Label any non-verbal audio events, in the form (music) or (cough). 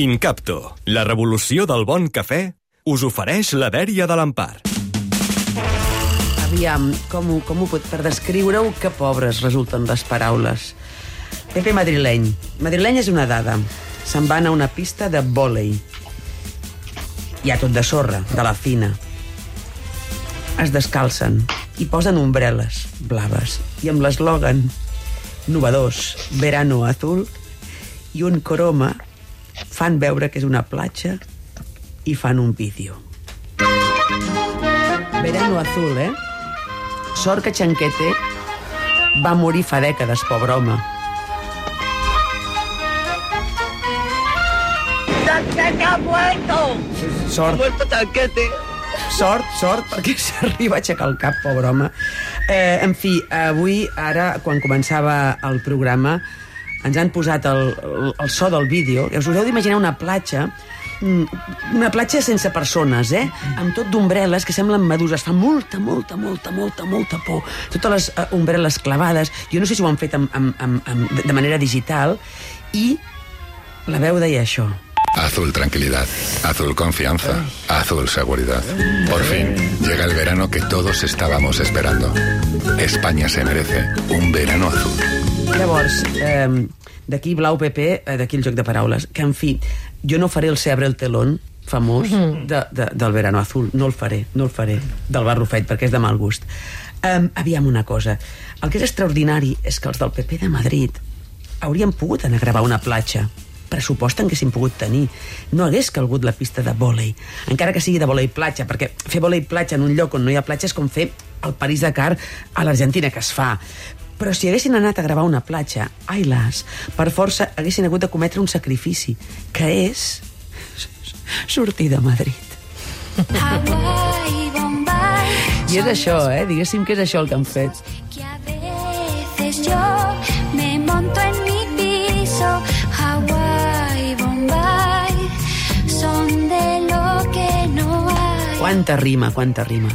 Incapto, la revolució del bon cafè, us ofereix la dèria de l'Empar. Aviam, com ho, com ho pot... Per descriure-ho, que pobres resulten les paraules. Pepe madrileny. Madrileny és una dada. Se'n van a una pista de vòlei. Hi ha tot de sorra, de la fina. Es descalcen i posen ombreles blaves. I amb l'eslògan novedós, verano azul, i un croma fan veure que és una platja i fan un vídeo. Verano azul, eh? Sort que Chanquete va morir fa dècades, pobre home. ¡Tanquete ha muerto! Ha Sort, muerto Tanquete. sort, sort, perquè (laughs) s'arriba a aixecar el cap, pobre home. Eh, en fi, avui, ara, quan començava el programa, ens han posat el, el, el so del vídeo, us haureu d'imaginar una platja mm, una platja sense persones, eh? Amb tot d'ombreles que semblen meduses. Fa molta, molta, molta, molta, molta por. Totes les uh, ombreles clavades. Jo no sé si ho han fet amb, amb, amb, amb, de manera digital. I la veu deia això. Azul tranquilidad, azul confianza, azul seguridad. Por fin llega el verano que todos estábamos esperando. España se merece un verano azul. Llavors, eh, d'aquí blau PP, eh, d'aquí el joc de paraules, que en fi, jo no faré el Sebre el telón famós de, de, del Verano Azul, no el faré, no el faré, del Barrufet, perquè és de mal gust. Um, aviam una cosa, el que és extraordinari és que els del PP de Madrid haurien pogut anar a gravar una platja, pressupost en haguessin pogut tenir. No hagués calgut la pista de vòlei, encara que sigui de vòlei platja, perquè fer vòlei platja en un lloc on no hi ha platja és com fer el París-Dakar a l'Argentina, que es fa. Però si haguessin anat a gravar una platja, ai las, per força haguessin hagut de cometre un sacrifici, que és sortir de Madrid. Hawaii, Bombay. I és això, eh? Diguéssim que és això el que han fet. Que a veces yo me monto en mi piso. Hawaii, Bombay. Son de lo que no hay. Quanta rima, quanta rima.